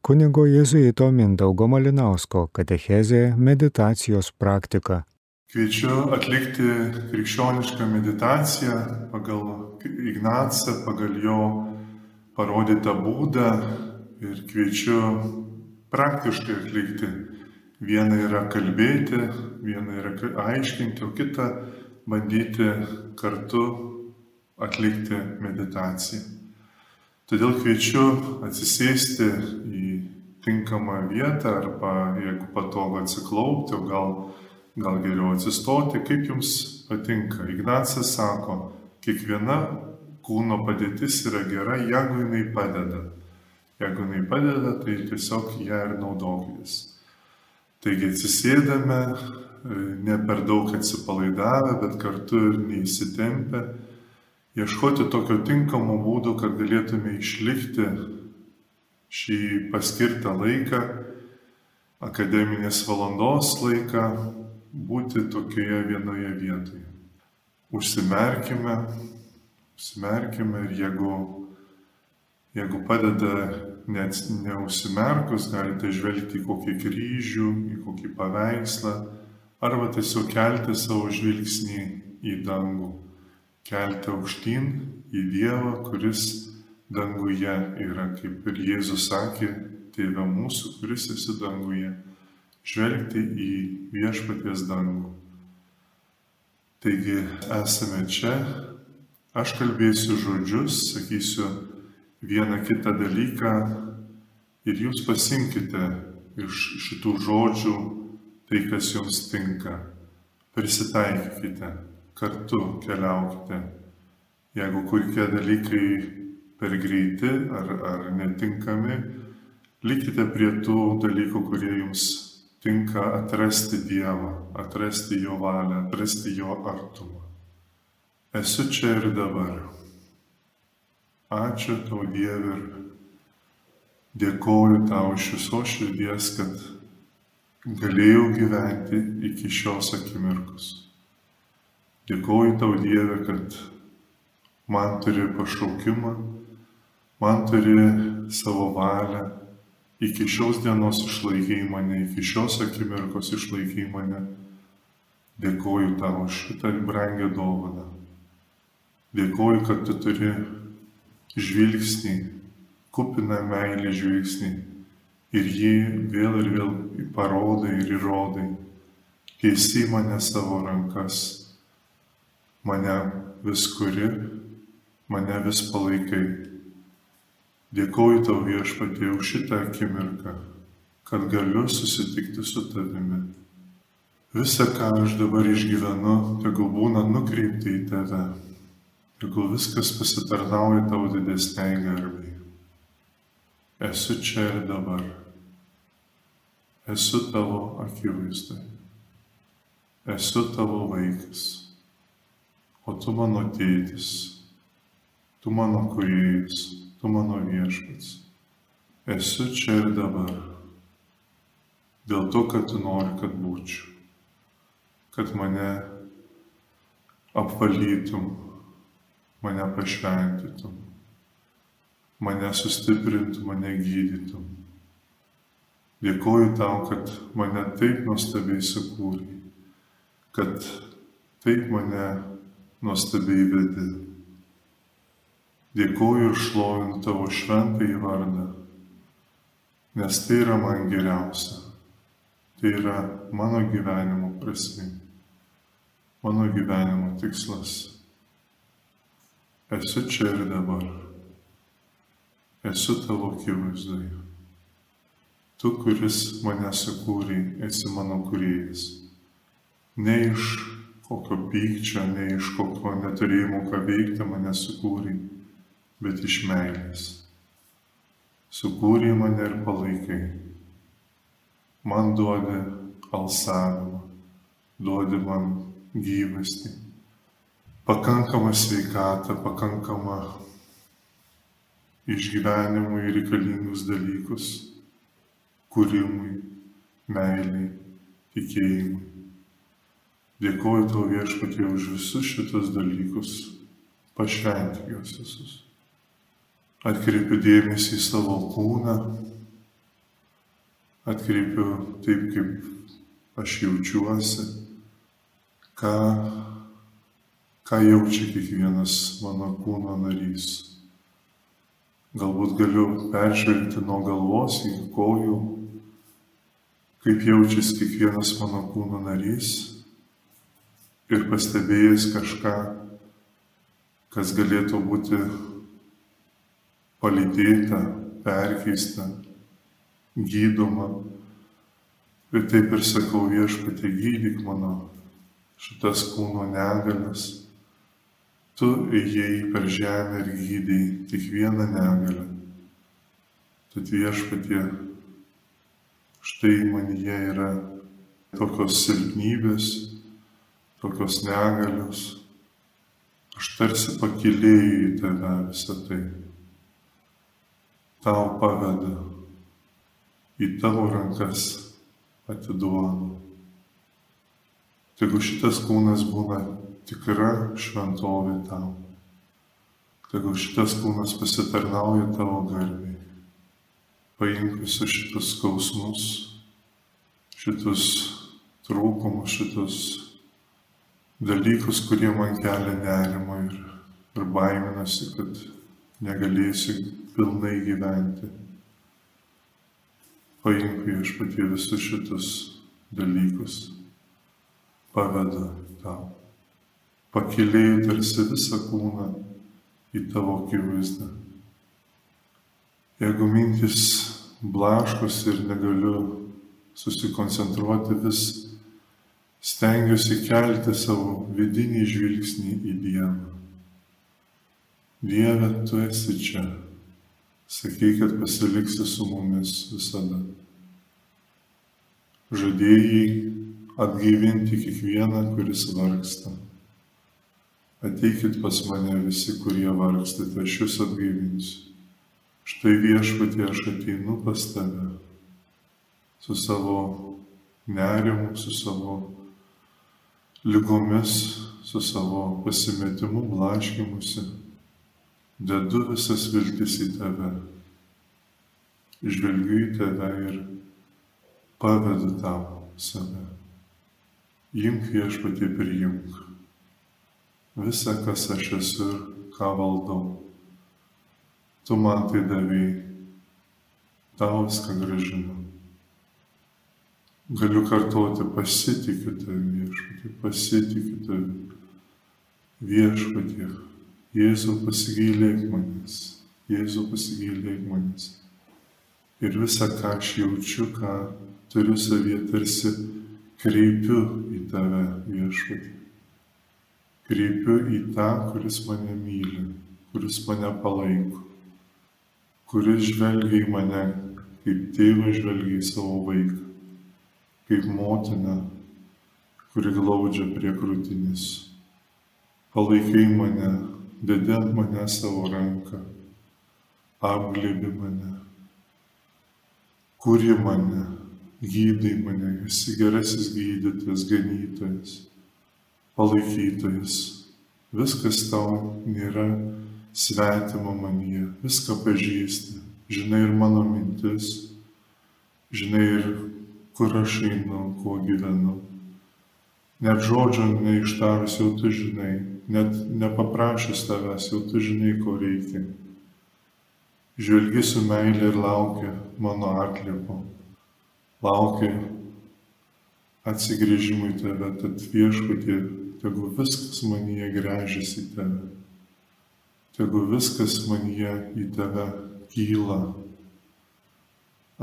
Kunigo Jėzuito Mindaugo Malinausko katechezė meditacijos praktika. Kviečiu atlikti krikščionišką meditaciją pagal Ignacą, pagal jo parodytą būdą ir kviečiu praktiškai atlikti. Viena yra kalbėti, viena yra aiškinti, o kita bandyti kartu atlikti meditaciją. Todėl kviečiu atsisėsti tinkamą vietą arba jeigu patogu atsiklaupti, o gal, gal geriau atsistoti, kaip jums patinka. Ignacas sako, kiekviena kūno padėtis yra gera, jeigu jinai padeda. Jeigu jinai padeda, tai tiesiog ją ir naudokitės. Taigi atsisėdame, ne per daug atsipalaidavę, bet kartu ir neįsitempę ieškoti tokio tinkamo būdo, kad galėtume išlikti šį paskirtą laiką, akademinės valandos laiką, būti tokioje vienoje vietoje. Užsimerkime, užsimerkime ir jeigu, jeigu padeda net neužsimerkus, galite žvelgti į kokį kryžių, į kokį paveikslą, arba tiesiog kelti savo žvilgsnį į dangų kelti aukštyn į Dievą, kuris danguje yra, kaip ir Jėzus sakė, Tėve mūsų, kuris esi danguje, žvelgti į viešpaties dangų. Taigi esame čia, aš kalbėsiu žodžius, sakysiu vieną kitą dalyką ir jūs pasimkite iš šitų žodžių tai, kas jums tinka. Prisitaikykite kartu keliaukite. Jeigu kokie dalykai per greiti ar, ar netinkami, likite prie tų dalykų, kurie jums tinka atrasti Dievą, atrasti Jo valią, atrasti Jo artumą. Esu čia ir dabar. Ačiū tau Dieve ir dėkoju tau iš viso širdies, kad galėjau gyventi iki šios akimirkos. Dėkoju tau Dieve, kad man turi pašaukimą, man turi savo valią, iki šios dienos išlaikiai mane, iki šios akimirkos išlaikiai mane. Dėkoju tau šitą brangę dovaną. Dėkoju, kad tu turi žvilgsnį, kupiną meilį žvilgsnį ir jį vėl ir vėl parodai ir įrodai. Keisi mane savo rankas mane vis kuri, mane vis palaikai. Dėkoju tau viešpatie už šitą akimirką, kad galiu susitikti su tavimi. Visa, ką aš dabar išgyvenu, tegul būna nukreipti į tave, tegul viskas pasitarnauja tau didesniai garbiai. Esu čia ir dabar. Esu tavo akivaizdai. Esu tavo vaikas o tu mano tėtis, tu mano kuriejas, tu mano viešpats. Esu čia ir dabar. Dėl to, kad tu nori, kad būčiau. Kad mane apvalytum, mane pašventytum, mane sustiprintum, mane gydytum. Dėkoju tau, kad mane taip nuostabiai sukūrė, kad taip mane nuostabiai vedi. Dėkuoju ir šlovinu tavo šventąjį vardą, nes tai yra man geriausia. Tai yra mano gyvenimo prasme, mano gyvenimo tikslas. Esu čia ir dabar. Esu tavo akivaizdoje. Tu, kuris mane sukūrė, esi mano kuriejas. Ne iš kokio pykčio, ne iš kokio neturėjimo ką veikti mane sukūrė, bet iš meilės. Sukūrė mane ir palaikai. Man duodi alsavimą, duodi man gyvastį, pakankamą sveikatą, pakankamą išgyvenimui reikalingus dalykus, kūrimui, meiliai, tikėjimui. Dėkuoju tau viešpatie už visus šitus dalykus. Pašventik juos visus. Atkreipiu dėmesį į savo kūną, atkreipiu taip, kaip aš jaučiuosi, ką, ką jaučia kiekvienas mano kūno narys. Galbūt galiu peržvelgti nuo galvos į kojų, kaip jaučiasi kiekvienas mano kūno narys? Ir pastebėjęs kažką, kas galėtų būti palydėta, perkeista, gydoma. Ir taip ir sakau viešpatė, gydyk mano šitas kūno negalės. Tu ėjai per žemę ir gydai kiekvieną negalę. Tad viešpatie, štai manyje yra tokios silpnybės, tokios negalios. Aš tarsi pakilėjau į tave visą tai tau paveda, į tavo rankas atiduodu. Tegu šitas kūnas būna tikra šventovė tau. Tegu šitas kūnas pasitarnauja tavo garbiai. Paimk visus šitus skausmus, šitus trūkumus, šitus dalykus, kurie man kelia nerimą ir, ir baiminasi, kad negalėsiu pilnai gyventi. Paimk viešpatie visus šitus dalykus, paveda tau. Pakilėjai tarsi visą kūną į tavo akivaizdą. Jeigu mintis blaškus ir negaliu susikoncentruoti, vis stengiuosi kelti savo vidinį žvilgsnį į Dievą. Dieve, tu esi čia Sakai, kad pasiliksi su mumis visada. Žadėjai atgaivinti kiekvieną, kuris vargsta. Ateikit pas mane visi, kurie vargstate, aš jūs atgaivinsiu. Štai viešpatė aš ateinu pas tave su savo nerimu, su savo lygomis, su savo pasimetimu, blaškimusi dedu visas viltis į tave, žvelgiu į tave ir pavedu tau save. Imk viešpatį priimk visą, kas aš esu ir ką valdau. Tu man tai davėjai, tau viską gražinu. Galiu kartuoti, pasitikiu tavimi viešpatį, pasitikiu tavimi viešpatį Jėzau pasigailėk manęs, Jėzau pasigailėk manęs. Ir visą, ką aš jaučiu, ką turiu savyje, tarsi kreipiu į tave viešpatį. Kreipiu į tą, kuris mane myli, kuris mane palaiko, kuris žvelgia į mane, kaip tėvas žvelgia į savo vaiką, kaip motina, kuri glaudžia prie krūtinės. Palaikai mane, dedi ant mane savo ranką, apglėbi mane, kuri mane, gydai mane, esi gerasis gydytojas, ganytojas, palaikytojas. Viskas tau nėra svetima manyje, viską pažįsti, žinai ir mano mintis, žinai ir kur aš einu, kuo gyvenu. Net žodžio neištarus jau tu žinai, net nepaprašęs tavęs, jau tu žinai, ko reikia. Žvelgi su meilė ir laukia mano atliepo, laukia atsigrėžimui tave, tad viešpatie, tegu viskas manyje grežiasi tave, tegu viskas manyje į tave kyla,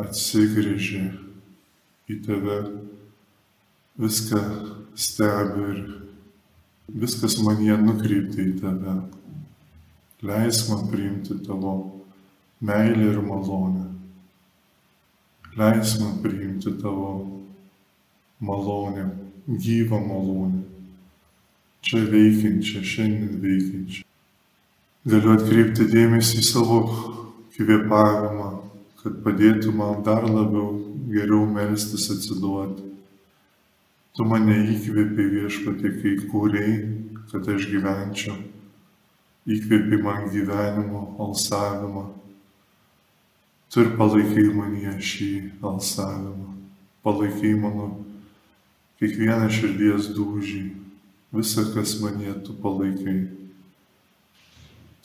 atsigrėžia į tave, viską stebi ir viskas man jie nukreipti į tave. Leisk man priimti tavo meilę ir malonę. Leisk man priimti tavo malonę, gyvą malonę. Čia veikiančią, šiandien veikiančią. Galiu atkreipti dėmesį į savo kvėpavimą, kad padėtų man dar labiau geriau melstis atsiduoti Tu mane įkvėpi viešpatė, kai kūrėjai, kad aš gyvenčiau. Įkvėpi man gyvenimo, alsavimą. Tu ir palaikai manyje šį alsavimą, palaikai mano kiekvieną širdies dūžį, visą, kas manyje tu palaikai.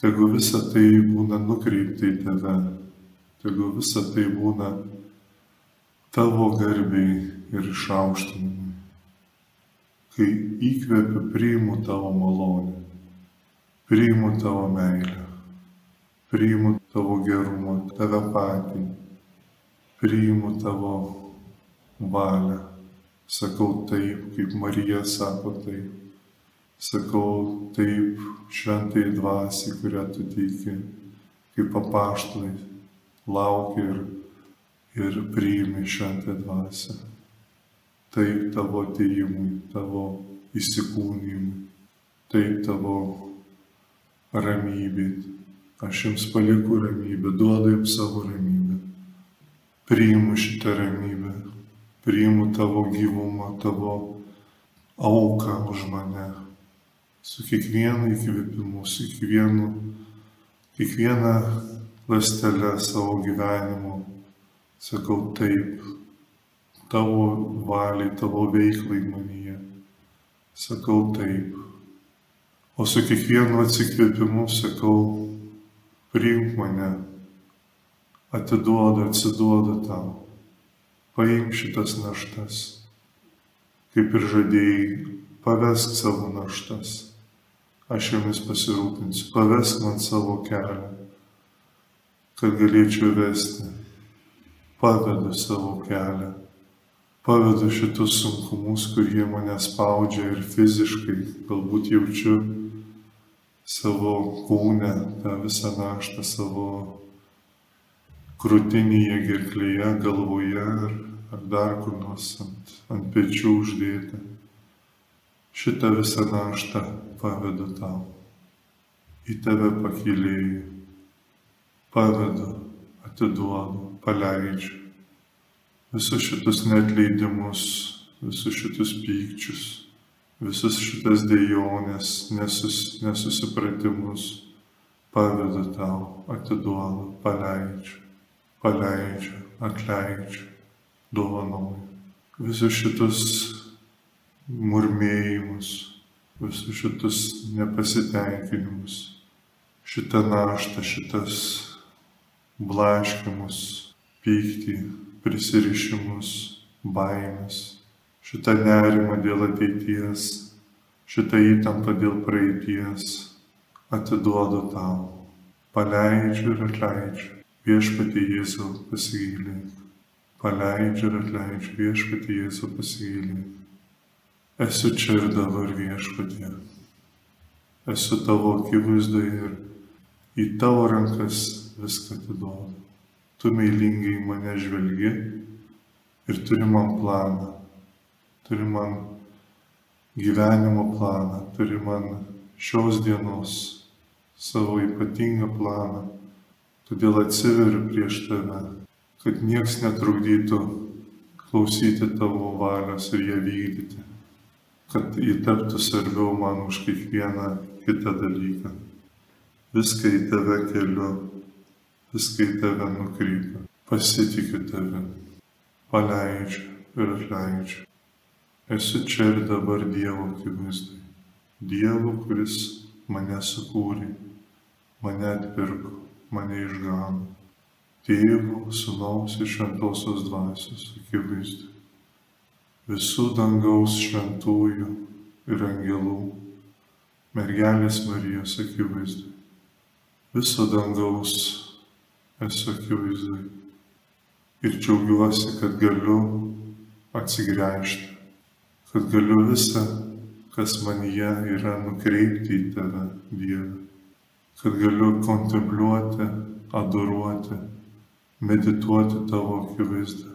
Tegu visa tai būna nukreipta į tave, tegu visa tai būna tavo garbiai ir išaukštinimui. Kai įkvepiu, priimu tavo malonę, priimu tavo meilę, priimu tavo gerumą, tave patį, priimu tavo valią. Sakau taip, kaip Marija sako taip. Sakau taip šventai dvasiai, kurią tu teiki, kaip papaštlai, laukia ir, ir priimi šventą dvasią. Taip tavo atėjimui, tavo įsikūnymui, taip tavo ramybė. Aš jums palieku ramybę, duodu jums savo ramybę. Priimu šitą ramybę, priimu tavo gyvumą, tavo auką už mane. Su kiekvienu įkvėpimu, su kiekvienu, kiekviena lastelė savo gyvenimu. Sakau taip, tavo valiai, tavo veiklai manyje. Sakau taip. O su kiekvienu atsikvėpimu sakau, priimk mane, atiduoda, atsiduoda tau. Paimk šitas naštas, kaip ir žadėjai, pavesk savo naštas, aš jomis pasirūpinsiu, pavesk man savo kelią, kad galėčiau vesti, pavedu savo kelią, pavedu šitus sunkumus, kurie mane spaudžia ir fiziškai, galbūt jaučiu savo kūnę, tą visą naštą savo krūtinėje, gerklėje, galvoje ar, ar dar kur nors ant, ant pečių uždėti. Šitą visą naštą pavedu tau. Į tave pakėlėjai. Pavedu, atiduodu, paleidžiu. Visus šitus netleidimus, visus šitus pykčius, visus šitas dėjonės, nesus, nesusipratimus pavedu tau, atiduodu, paleidžiu paleidžiu, atleidžiu, dovanoju. Visus šitus murmėjimus, visus šitus nepasitenkinimus, šitą naštą, šitas blaškimus, pyktį, prisirišimus, baimės, šitą nerimą dėl ateities, šitą įtampą dėl praeities atiduodu tau, paleidžiu ir atleidžiu Viešpatie Jėzau pasigailėk. Paleidžiu ir atleidžiu viešpatie Jėzau pasigailėk. Esu čia ir dabar viešpatie. Esu tavo akivaizdoje ir į tavo rankas viską atiduodu. Tu meilingai mane žvelgi ir turi man planą. Turi man gyvenimo planą, turi man šios dienos savo ypatingą planą Todėl atsiveriu prieš tave, kad nieks netrukdytų klausyti tavo valios ir ją vykdyti, kad jį taptų svarbiau man už kiekvieną kitą dalyką. Viską į tave keliu, viską į tave nukreipiu, pasitikiu tave, paleidžiu ir atleidžiu. Esu čia ir dabar Dievo akivaizdai. Dievo, kuris mane sukūrė, mane atpirko mane išgano. Tėvų, sunaus ir šventosios dvasios akivaizdui. Visų dangaus šventųjų ir angelų, mergelės Marijos akivaizdui. Viso dangaus esu akivaizdui. Ir džiaugiuosi, kad galiu atsigręžti, kad galiu visą, kas manyje yra nukreipti į tave, Dieve kad galiu kontempliuoti, adoruoti, medituoti tavo akivaizdą,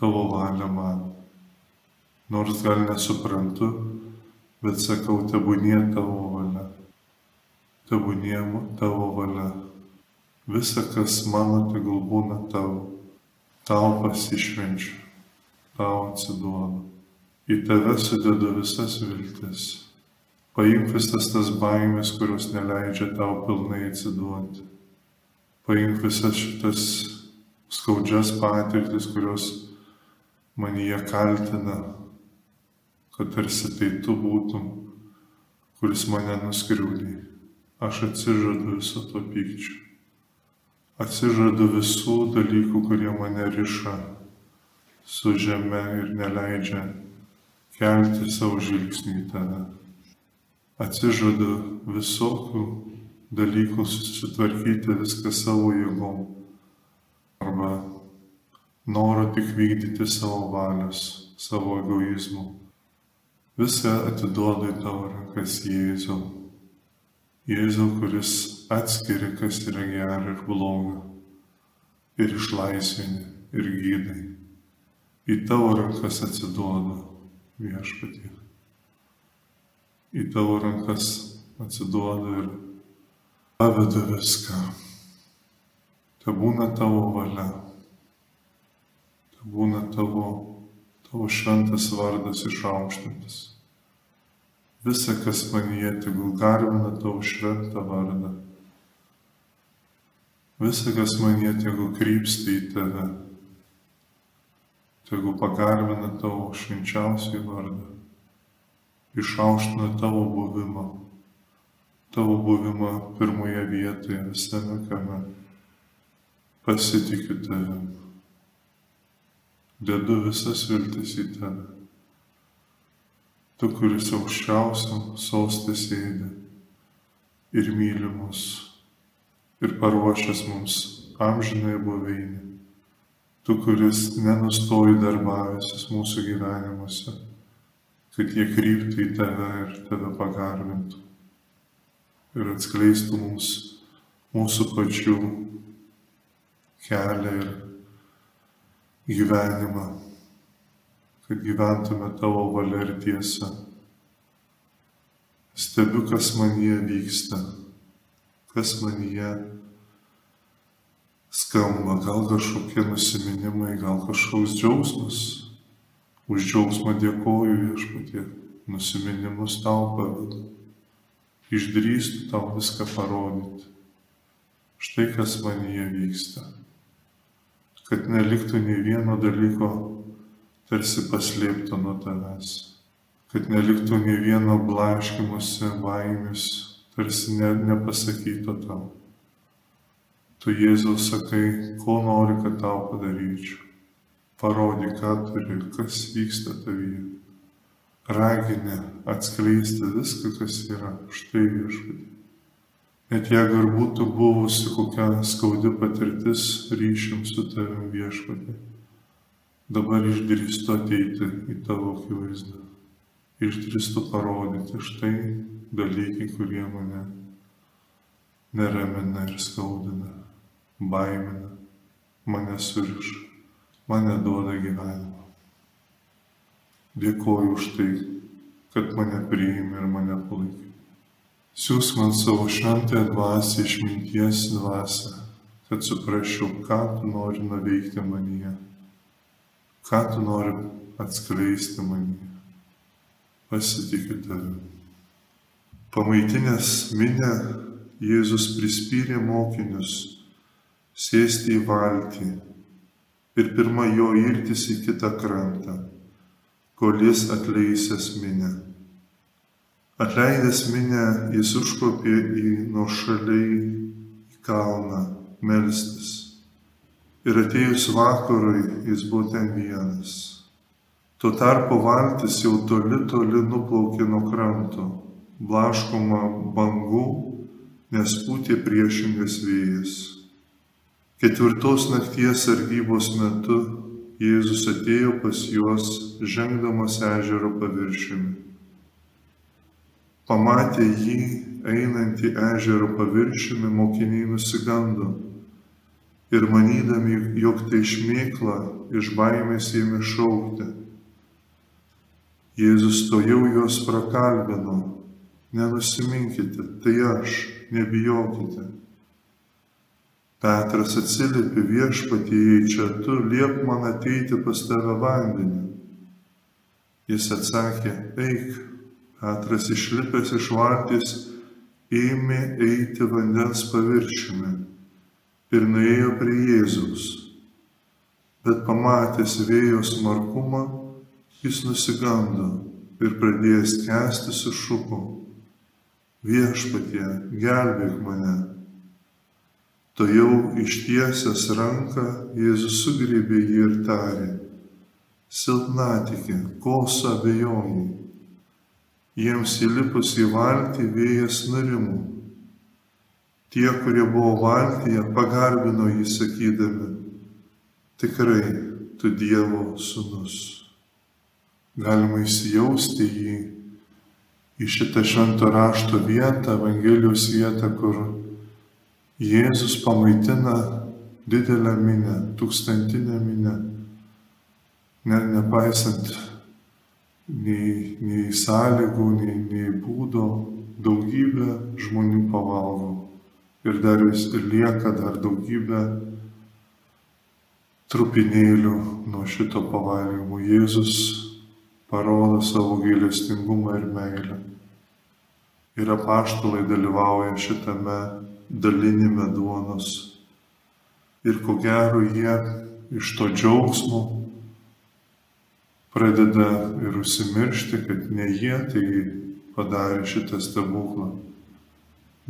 tavo valią man. Nors gal nesuprantu, bet sakau, tebūnie tavo valia. Tebūnie tavo valia. Visa, kas mano, tegul būna tavo. Tau pasišvenčiu, tau atsiduodu. Į tave sudedu visas viltis Paimk visas tas baimės, kurios neleidžia tau pilnai atsiduoti. paimk visas šitas skaudžias patirtis, kurios manyje kaltina, kad tarsi tai tu būtum, kuris mane nuskriaudė. Aš atsižadu viso to pykčio. Atsižadu visų dalykų, kurie mane riša su žeme ir neleidžia kelti savo žvilgsnį į tave. Atsižadu visokių dalykų susitvarkyti viską savo jėgom arba noro tik vykdyti savo valios, savo egoizmų. Viską atiduodu į tavo rankas Jėzau. Jėzau, kuris atskiria, kas yra gera ir bloga. Ir išlaisvini, ir gydai. Į tavo rankas atsiduodu viešpatį. Į tavo rankas atsiduodu ir pavedu viską. Te būna tavo valia. Te būna tavo, tavo šventas vardas išaukštintas. Visa, kas manyje, tegul garbina tavo šventą vardą. Visa, kas manyje, tegul krypsta į tave. Tegul pagarbina tavo švenčiausiai vardą. Išaukština tavo buvimą tavo buvimą pirmoje vietoje visame kame. Pasitikiu tavim. Dedu visas viltis į tave. Tu, kuris aukščiausiam sostė sėdi ir mylimus ir paruošęs mums amžinai buveinį. Tu, kuris nenustoji darbavęsis mūsų gyvenimuose, kad jie kryptų į tave ir tave pagarbintų ir atskleistų mums mūsų pačių kelią ir gyvenimą, kad gyventume tavo valia ir tiesa. Stebiu, kas manyje vyksta, kas manyje skamba, gal kažkokie nusiminimai, gal kažkoks džiaugsmas. Už džiaugsmą dėkoju viešpatie, nusiminimus tau pavedu išdrįstų tau viską parodyti. Štai kas manyje vyksta. Kad neliktų nei vieno dalyko tarsi paslėpto nuo tavęs. Kad neliktų nei vieno blaškimuose baimės, tarsi ne, nepasakyto tau. Tu Jėzaus sakai, ko nori, kad tau padaryčiau. Parodyk, ką turi, kas vyksta tavyje raginę atskleisti viską, kas yra. Štai viešpatė. Net jeigu ir būtų buvusi kokia skaudi patirtis ryšiam su tavim viešpatė, dabar išdrįstu ateiti į tavo akivaizdą. Išdrįstu parodyti štai dalykai, kurie mane neramina ir skaudina, baimina, mane suriša, mane duoda gyvenimą. Dėkoju už tai, kad mane priimi ir mane palaikai. Siūs man savo šventąją dvasę išminties dvasę, kad suprasčiau, ką tu nori nuveikti manyje, ką tu nori atskleisti manyje. Pasitikiu tavimi. Pamaitinės minę Jėzus prispyrė mokinius sėsti į valtį ir pirmą jo irtis į kitą krantą kol jis atleisęs minę. Atleidęs minę, jis užkopė į nuošaliai į kalną melstis. Ir atėjus vakarui jis buvo ten vienas. Tuo tarpu valtis jau toli toli nuplaukė nuo kranto, blaškoma bangų, nes pūtė priešingas vėjas. Ketvirtos nakties sargybos metu Jėzus atėjo pas juos, žengdamas ežero paviršiumi. Pamatė jį einantį ežero paviršiumi, mokiniai nusigando ir manydami, jog tai šmėkla, iš baimės ėmė šaukti. Jėzus to jau juos prakalbino, nenusiminkite, tai aš, nebijokite. Petras atsiliepė viešpatie, jei čia tu liep man ateiti pas tave vandenį. Jis atsakė, eik. Petras išlipęs iš valties ėmė eiti vandens paviršiumi. Ir nuėjo prie Jėzaus. Bet pamatęs vėjo smarkumą, jis nusigando ir pradėjęs kesti sušuko. Viešpatie, gelbėk mane. To jau ištiesęs ranką Jėzus sugrėbė jį ir tarė. Silpnatikė, ko suabejojai? Jiems įlipus į valtį vėjas nurimų Tie, kurie buvo valtyje, pagarbino jį sakydami, tikrai tu Dievo sunus. Galima įsijausti jį į šitą švento rašto vietą, Evangelijos vietą, kur Jėzus pamaitina didelę minę, tūkstantinę minę, net nepaisant nei, nei sąlygų, nei, nei būdo, daugybė žmonių pavalgo ir dar vis lieka dar daugybė trupinėlių nuo šito pavalgymo. Jėzus parodo savo gailestingumą ir meilę. Ir apaštalai dalyvauja šitame dalinime duonos. Ir ko gero jie iš to džiaugsmo pradeda ir užsimiršti, kad ne jie tai padarė šitą stebuklą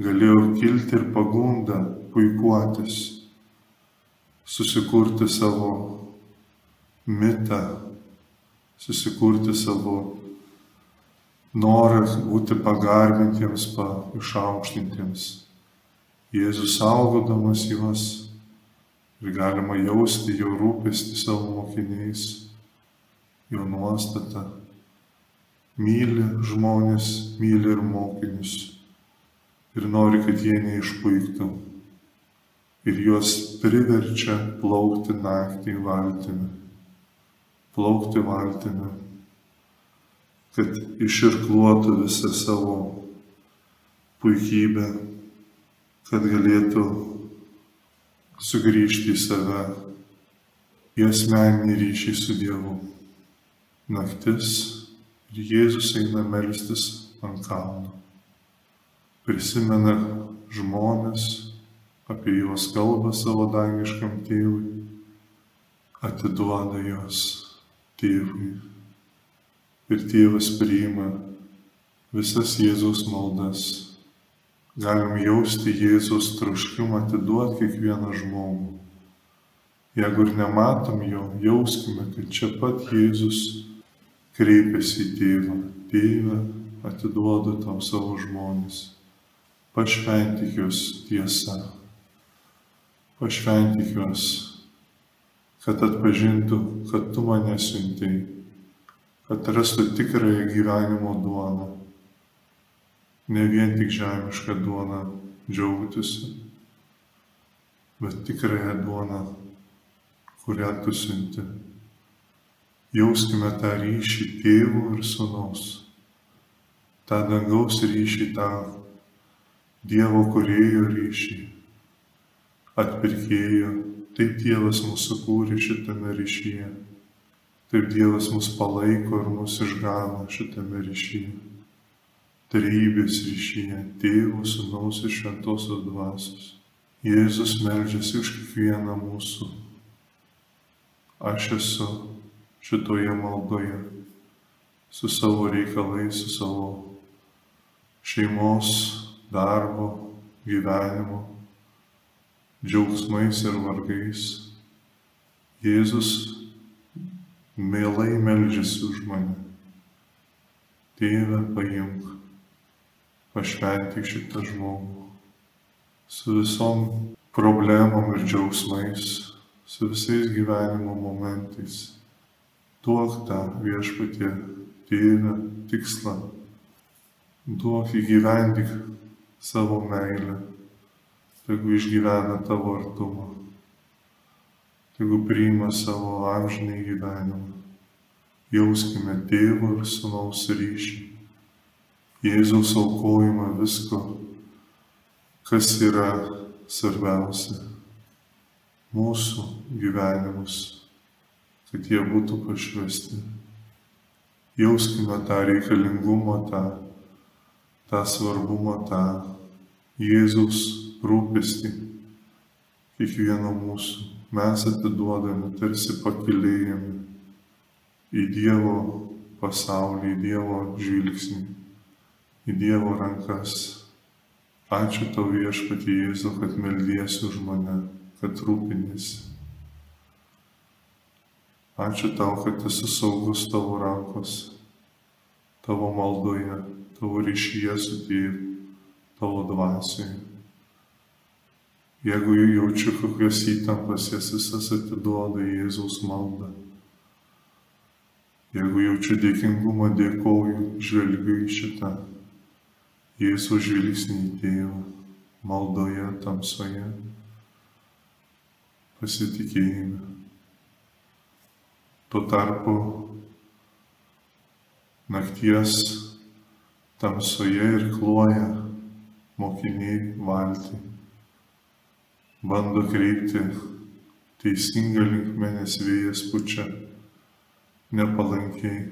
galėjo kilti ir pagunda puikuotis, susikurti savo mitą, susikurti savo norą būti pagarbintiems, pa, išaukštintiems. Jėzus saugodamas juos ir galima jausti jo rūpestį savo mokiniais, jo nuostatą. Myli žmonės, myli ir mokinius ir nori, kad jie neišpuiktų. Ir juos priverčia plaukti naktį valtimi. Plaukti valtimi, kad iširkluotų visą savo puikybę, kad galėtų sugrįžti į save, į asmeninį ryšį su Dievu. Naktis ir Jėzus eina melstis ant kalno prisimena žmonės, apie juos kalba savo dangiškam tėvui, atiduoda juos tėvui. Ir tėvas priima visas Jėzaus maldas. Galim jausti Jėzaus troškimą atiduoti kiekvieną žmogų. Jeigu ir nematom jo, jauskime, kad čia pat Jėzus kreipiasi į tėvą. Tėvą atiduodu tau savo žmonės pašventik juos tiesa, pašventik juos, kad atpažintų, kad tu mane siuntėjai, kad rastų tikrąją gyvenimo duoną, ne vien tik žemišką duoną džiaugtųsi, bet tikrąją duoną, kurią tu siunti. Jauskime tą ryšį tėvų ir sunaus, tą dangaus ryšį, tą Dievo kurėjo ryšį, atpirkėjo, taip Dievas mūsų kūrė šitame ryšyje, taip Dievas mus palaiko ir mus išgano šitame ryšyje. Tarybės ryšyje, tėvų, sunaus ir šventosios dvasios. Jėzus melžiasi už kiekvieną mūsų. Aš esu šitoje maldoje su savo reikalais, su savo šeimos darbo, gyvenimo, džiaugsmais ir vargais. Jėzus mielai melžiasi už mane. Tėve, paimk, pašventik šitą žmogų su visom problemom ir džiaugsmais, su visais gyvenimo momentais. Duok tą viešpatie tėvę tikslą, duok įgyvendik savo meilę, tegu išgyvena tavo artumą, tegu priima savo amžinai gyvenimą. Jauskime tėvo ir sunaus ryšį, Jėzaus aukojimą visko, kas yra svarbiausia - mūsų gyvenimus, kad jie būtų pašvesti. Jauskime tą reikalingumą, tą tą svarbumą, tą Jėzaus rūpestį kiekvieno mūsų. Mes atiduodame, tarsi pakilėjame į Dievo pasaulį, į Dievo žvilgsnį, į Dievo rankas. Ačiū tau viešpatį Jėzu, kad meldiesi už mane, kad rūpinėsi. Ačiū tau, kad esi saugus tavo rankos, tavo maldoje, tavo ryšyje su tėvu, tavo dvasioje. Jeigu jaučiu kokios įtampas, jas visas atiduoda į Jėzaus maldą. Jeigu jaučiu dėkingumą, dėkoju, žvelgiu į šitą Jėzaus žvilgsnį į tėvą, maldoje, tamsoje, pasitikėjime. Tuo tarpu nakties tamsoje ir kloja mokiniai valtį bando kreipti teisingą linkmę, nes vėjas pučia nepalankiai.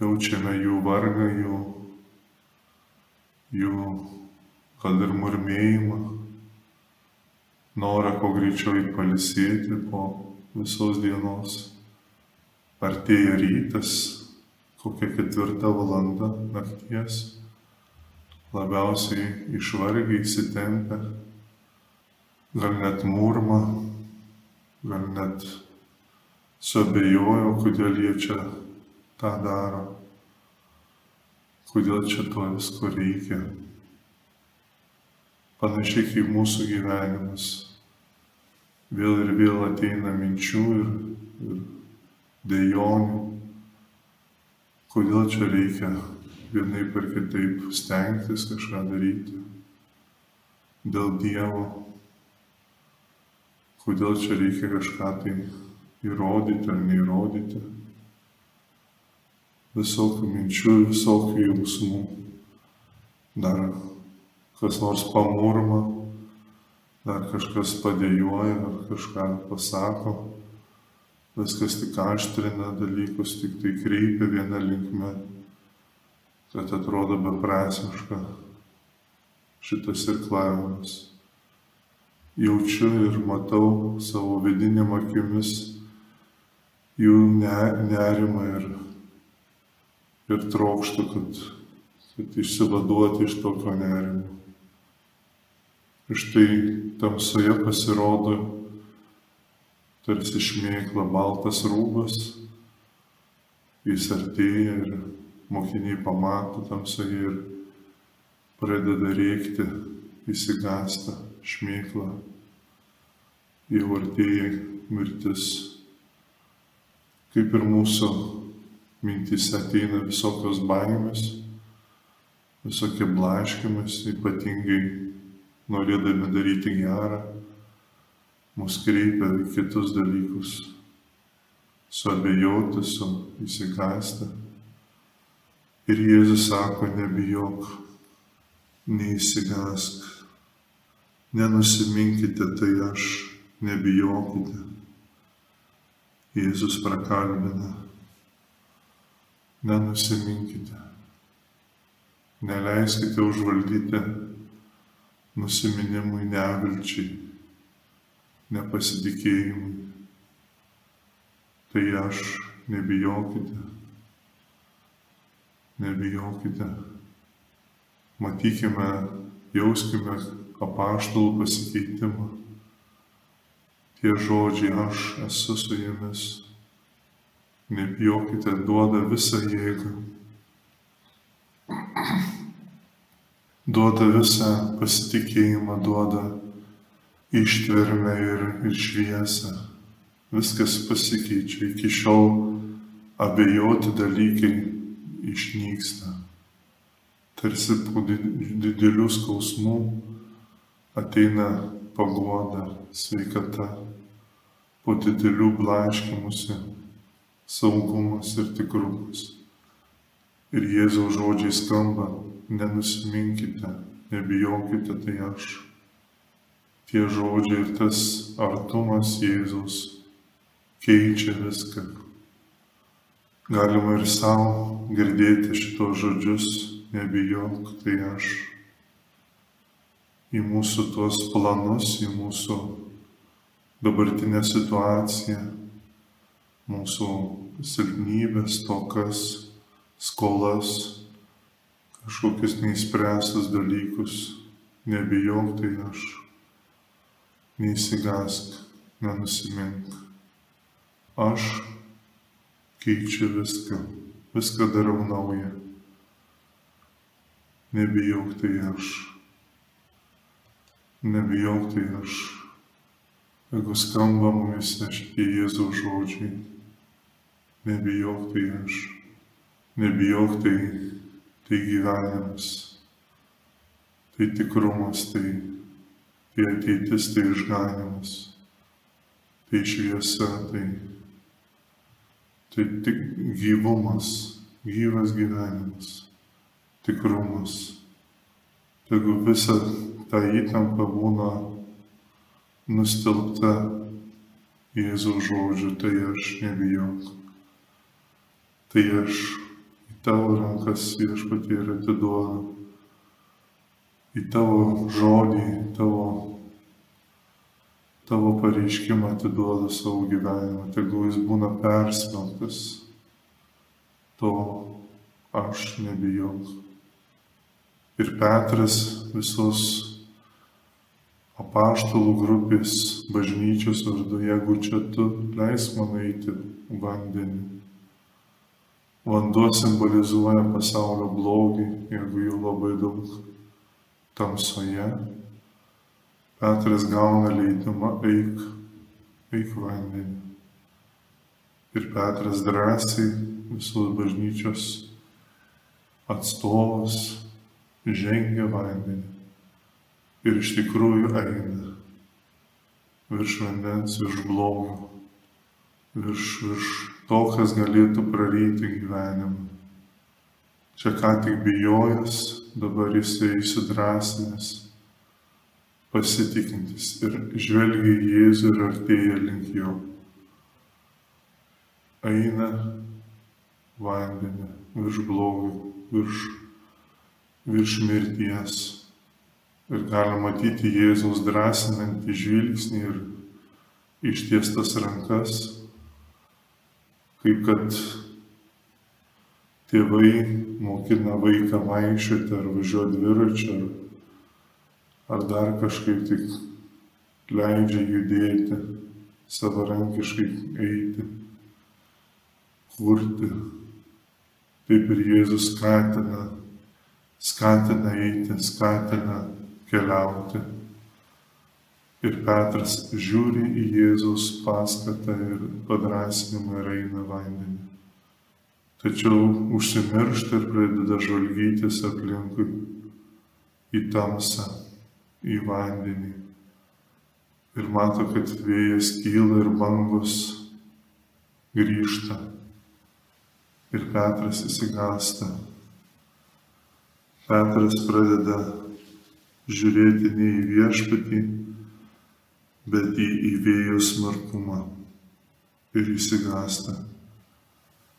Jaučiame jų vargą, jų, jų gal ir murmėjimą, norą kuo greičiau įpalisėti po visos dienos. Artėja rytas, kokia ketvirta valanda nakties, labiausiai išvargiai įsitempę gal net murma, gal net suabejojo, kodėl jie čia tą daro, kodėl čia to visko reikia. Panašiai kaip mūsų gyvenimas. Vėl ir vėl ateina minčių ir, ir dėjonių, kodėl čia reikia vienaip ar kitaip stengtis kažką daryti. Dėl Dievo kodėl čia reikia kažką tai įrodyti ar neįrodyti. Visokių minčių, visokių jausmų. Dar kas nors pamurma, dar kažkas padėjoja, ar kažką pasako. Viskas tik aštrina dalykus, tik tai kreipia vieną linkmę, kad atrodo beprasmiška šitas irklavimas jaučiu ir matau savo vidinėm akimis jų nerimą ir, ir trokštų, kad, kad išsivaduoti iš tokio nerimo. Ir štai tamsoje pasirodo tarsi šmėkla baltas rūbas, jis artėja ir mokiniai pamato tamsoje ir pradeda rėkti, įsigasta šmėkla, jau artėja mirtis. Kaip ir mūsų mintys ateina visokios baimės, visokie blaškimas, ypatingai norėdami daryti gerą, mus kreipia į kitus dalykus, suabejoti, su įsigąsti. Ir Jėzus sako, nebijok, neįsigask, Nenusiminkite, tai aš, nebijokite. Jėzus prakalbina. Nenusiminkite. Neleiskite užvaldyti nusiminimui, nevilčiai, nepasitikėjimui. Tai aš, nebijokite. Nebijokite. Matykime, jauskime, apaštalų pasikeitimą. Tie žodžiai aš esu su jumis. Nebijokite, duoda visą jėgą. Duoda visą pasitikėjimą, duoda ištvermę ir, ir šviesą. Viskas pasikeičia. Iki šiol abejoti dalykai išnyksta. Tarsi po didelių skausmų ateina paguoda, sveikata, po didelių blaškimusi, saugumas ir tikrumas. Ir Jėzaus žodžiai skamba, nenusiminkite, nebijokite, tai aš. Tie žodžiai ir tas artumas Jėzaus keičia viską. Galima ir savo girdėti šitos žodžius, nebijok, tai aš į mūsų tuos planus, į mūsų dabartinę situaciją, mūsų silpnybės, tokas, skolas, kažkokius neįspręstus dalykus. Nebijok, tai aš. Neįsigask, nenusimink. Aš keičiu viską, viską darau naują. Nebijok, tai aš. Nebijok, tai aš. Jeigu skamba mumise šitie Jėzaus žodžiai, nebijok, tai aš. Nebijok, tai, tai gyvenimas, tai tikrumas, tai, tai ateitis, tai išganimas, tai šviesa, tai, tai tik gyvumas, gyvas gyvenimas, tikrumas. Jeigu visa ta įtampa būna nustelbta Jėzaus žodžiu, tai aš nebijok. Tai aš tavo rankas viešpatie ir atiduodu. Į tavo žodį, tavo, tavo pareiškimą atiduodu savo gyvenimą, tegul jis būna persmelktas. To aš nebijau. Ir Petras visos apaštalų grupės bažnyčios vardu, jeigu čia tu leis man eiti vandenį Vanduo simbolizuoja pasaulio blogį, jeigu jų labai daug tamsoje. Petras gauna leidimą eik, eik vandenį. Ir Petras drąsiai visos bažnyčios atstovas žengia vandenį. Ir iš tikrųjų eina virš vandens, virš blogio, virš, virš to, kas galėtų praryti gyvenimą. Čia ką tik bijojęs, dabar jisai įsidrasinęs, pasitikintis ir žvelgia į Jėzų ir artėja link jo. Eina vandenį virš blogio, virš, virš mirties. Ir galima matyti Jėzaus drąsinantį žvilgsnį ir ištiestas rankas, kaip kad tėvai mokina vaiką vaikščioti ar važiuoti dviračiu ar, ar dar kažkaip tik leidžia judėti, savarankiškai eiti, kurti. Taip ir Jėzus skatina, skatina eiti, skatina keliauti. Ir Petras žiūri į Jėzaus paskatą ir padrasinimą ir eina vandenį. Tačiau užsimiršta ir pradeda žvalgytis aplinkui į tamsą, į vandenį. Ir mato, kad vėjas kyla ir bangos grįžta. Ir Petras įsigasta. Petras pradeda žiūrėti ne į viešpatį, bet į, į vėjo smarkumą ir įsigasta.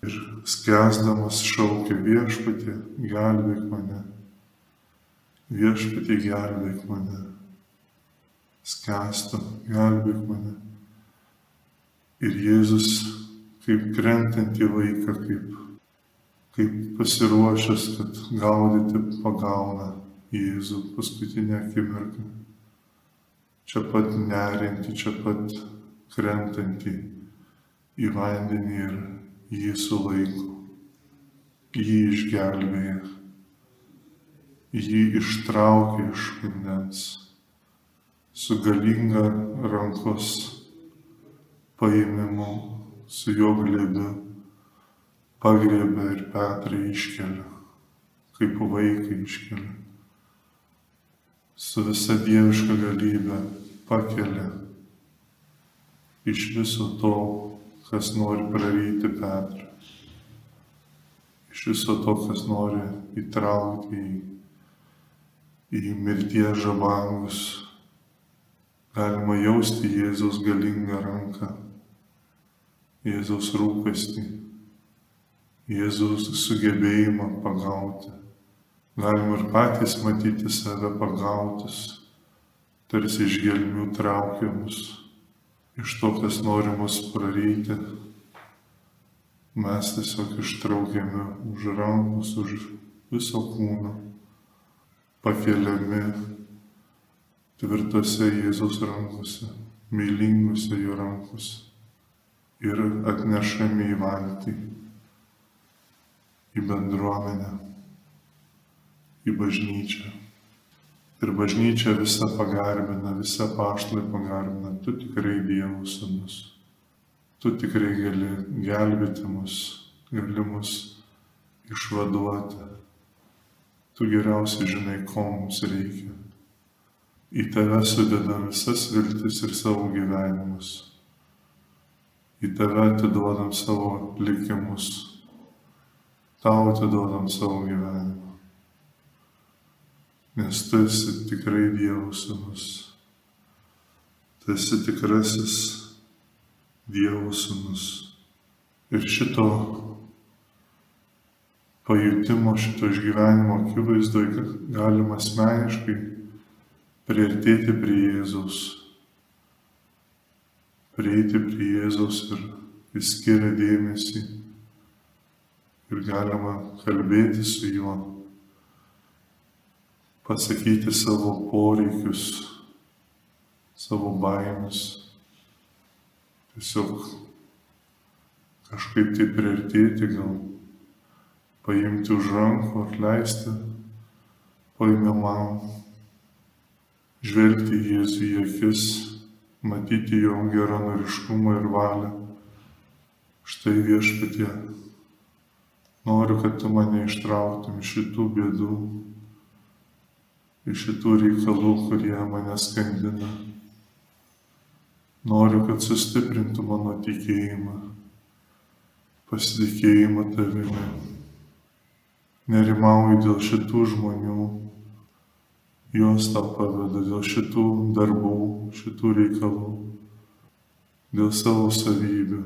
Ir skęsdamas šaukia viešpatį, gelbėk mane. Viešpatį, gelbėk mane. Skęstu, gelbėk mane. Ir Jėzus kaip krentantį vaiką, kaip, kaip pasiruošęs, kad gaudyti pagauna Jėzų paskutinę akimirką čia pat nerinti, čia pat krentantį į vandenį ir jį sulaiko, jį išgelbėja, jį ištraukia iš vandens, su galinga rankos paėmimu, su jo glėbiu, pagriebia ir Petrą iškelia, kaip vaiką iškelia. Su visa dieviška galybė pakelia iš viso to, kas nori praryti Petrą. Iš viso to, kas nori įtraukti į, į mirties žabangus. Galima jausti Jėzaus galingą ranką, Jėzaus rūpestį, Jėzaus sugebėjimą pagauti Galim ir patys matyti save pagautus tarsi iš gelmių traukia mus, iš to, kas nori mus praryti. Mes tiesiog ištraukiami už rankos, už viso kūno, pakeliami tvirtose Jėzaus rankose, mylingose jo rankose ir atnešami į valtį, į bendruomenę, į bažnyčią. Ir bažnyčia visą pagarbina, visą paštlai pagarbina, tu tikrai Dievo sūnus. Tu tikrai gali gelbėti mus, gali mus išvaduoti. Tu geriausiai žinai, ko mums reikia. Į tave sudedam visas viltis ir savo gyvenimus. Į tave atiduodam savo likimus. Tau atiduodam savo gyvenimą nes tu esi tikrai Dievo sūnus. Tu esi tikrasis Dievo sūnus. Ir šito pajutimo, šito išgyvenimo akivaizdoje galima asmeniškai priartėti prie Jėzaus. Prieiti prie Jėzaus ir jis skiria dėmesį ir galima kalbėti su juo pasakyti savo poreikius, savo baimės, tiesiog kažkaip tai priartėti, gal paimti už rankų, atleisti paimamam, žvelgti Jėzų į akis, matyti jo geranoriškumą ir valią. Štai viešpatie, noriu, kad tu mane ištrauktum šitų bėdų, iš šitų reikalų, kurie mane skandina. Noriu, kad sustiprintų mano tikėjimą, pasitikėjimą tavimi. Nerimauju dėl šitų žmonių, juos tau paveda, dėl šitų darbų, šitų reikalų, dėl savo savybių,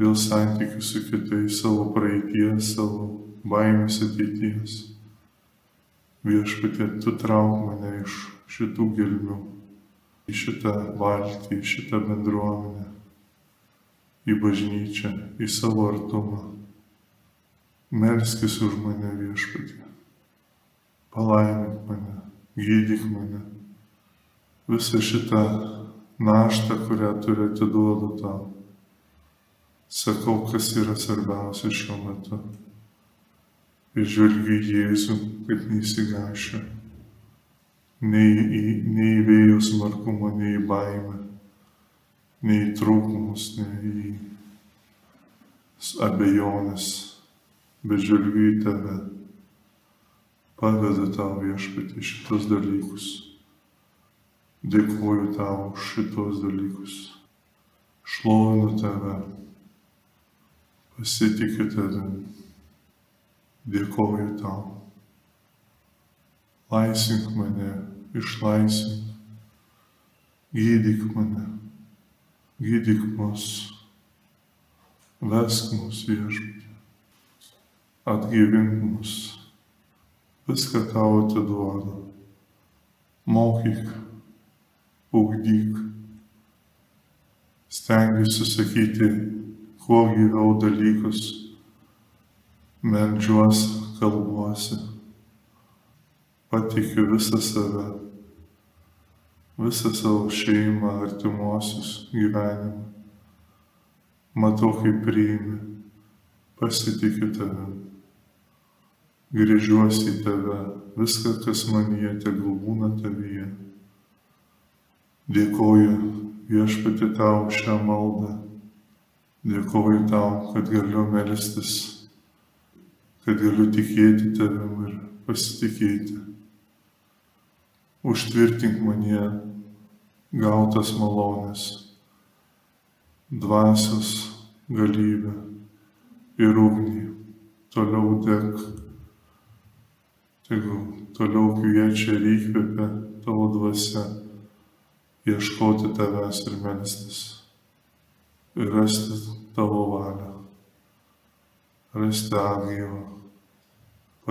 dėl santykių su kitais, savo praeities, savo baimės ateities. Viešpatė, tu trauk mane iš šitų gelmių, į šitą valtį, į šitą bendruomenę, į bažnyčią, į savo artumą. Melskis už mane viešpatė. Palaimink mane, gydyk mane. Visą šitą naštą, kurią turi atiduodu tau. Sakau, kas yra svarbiausia šiuo metu ir žvelgiu į Jėzų, kad neįsigašiu nei į, nei į vėjo smarkumą, nei į baimę, nei į trūkumus, nei į abejonės, bet žvelgiu į tave. Pavedu tau viešpatį šitos dalykus. Dėkuoju tau už šitos dalykus. Šlovinu tave. Pasitikiu tavimi dėkoju tau. Laisvink mane, išlaisvink, gydyk mane, gydyk mus, vesk mus viešpatį, atgyvink mus, viską tau atiduodu, mokyk, ugdyk, stengiuosi sakyti, kuo gyviau dalykus meldžiuosi, kalbuosi, patikiu visą save, visą savo šeimą, artimuosius gyvenimą. Matau, kaip priimi, pasitikiu tave, grįžiuosi į tave, viską, kas manyje, tegul būna tavyje. Dėkoju viešpati tau šią maldą, dėkoju tau, kad galiu melstis kad galiu tikėti tavim ir pasitikėti. Užtvirtink mane gautas malonės, dvasios galybę ir ugnį. Toliau deg, tegul toliau kviečia ir įkvepia tavo dvasia ieškoti tavęs ir melstis ir rasti tavo valią rasti atgaivą.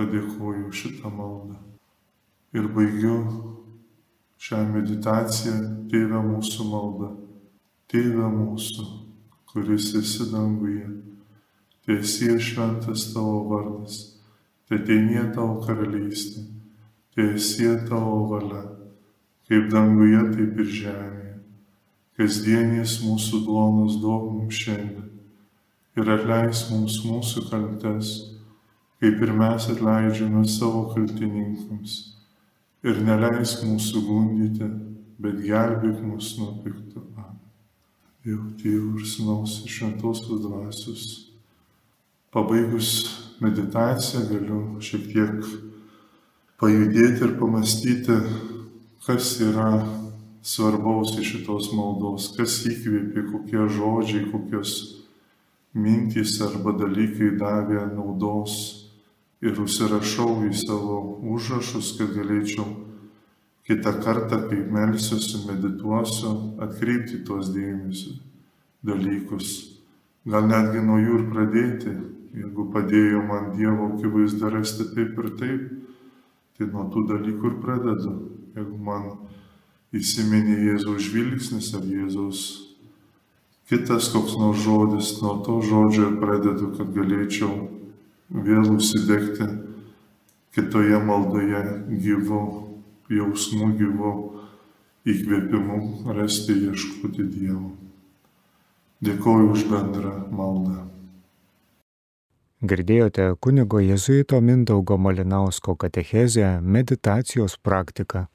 Padėkoju šitą maldą. Ir baigiu šią meditaciją Tėvę mūsų maldą. Tėve mūsų, kuris esi danguje, tiesie šventas tavo vardas, te teinie tavo karalystė, tiesie tavo valia, kaip danguje, taip ir žemėje. Kasdienės mūsų duonos duok mums šiandien ir atleis mums mūsų kaltes, kaip ir mes atleidžiame savo kaltininkams. Ir neleis mūsų gundyti, bet gelbėk mus nuo pikto. Dievo Tėvų ir Sūnaus ir Šventosios Dvasios. Pabaigus meditaciją galiu šiek tiek pajudėti ir pamastyti, kas yra svarbaus iš šitos maldos, kas įkvėpė, kokie žodžiai, kokios mintys arba dalykai davė naudos ir užsirašau į savo užrašus, kad galėčiau kitą kartą, kai melsiuosi, medituosiu, atkreipti tuos dėmesį dalykus. Gal netgi nuo jų ir pradėti, jeigu padėjo man Dievo akivaizdą rasti taip ir taip, tai nuo tų dalykų ir pradedu. Jeigu man įsiminė Jėzaus žvilgsnis ar Jėzaus kitas koks nors žodis, nuo to žodžio pradedu, kad galėčiau vėl užsidegti kitoje maldoje gyvu jausmų gyvo įkvėpimu rasti ieškoti Dievo. Dėkoju už bendrą maldą. Girdėjote kunigo jėzuito Mindaugo Malinausko katechezę meditacijos praktiką.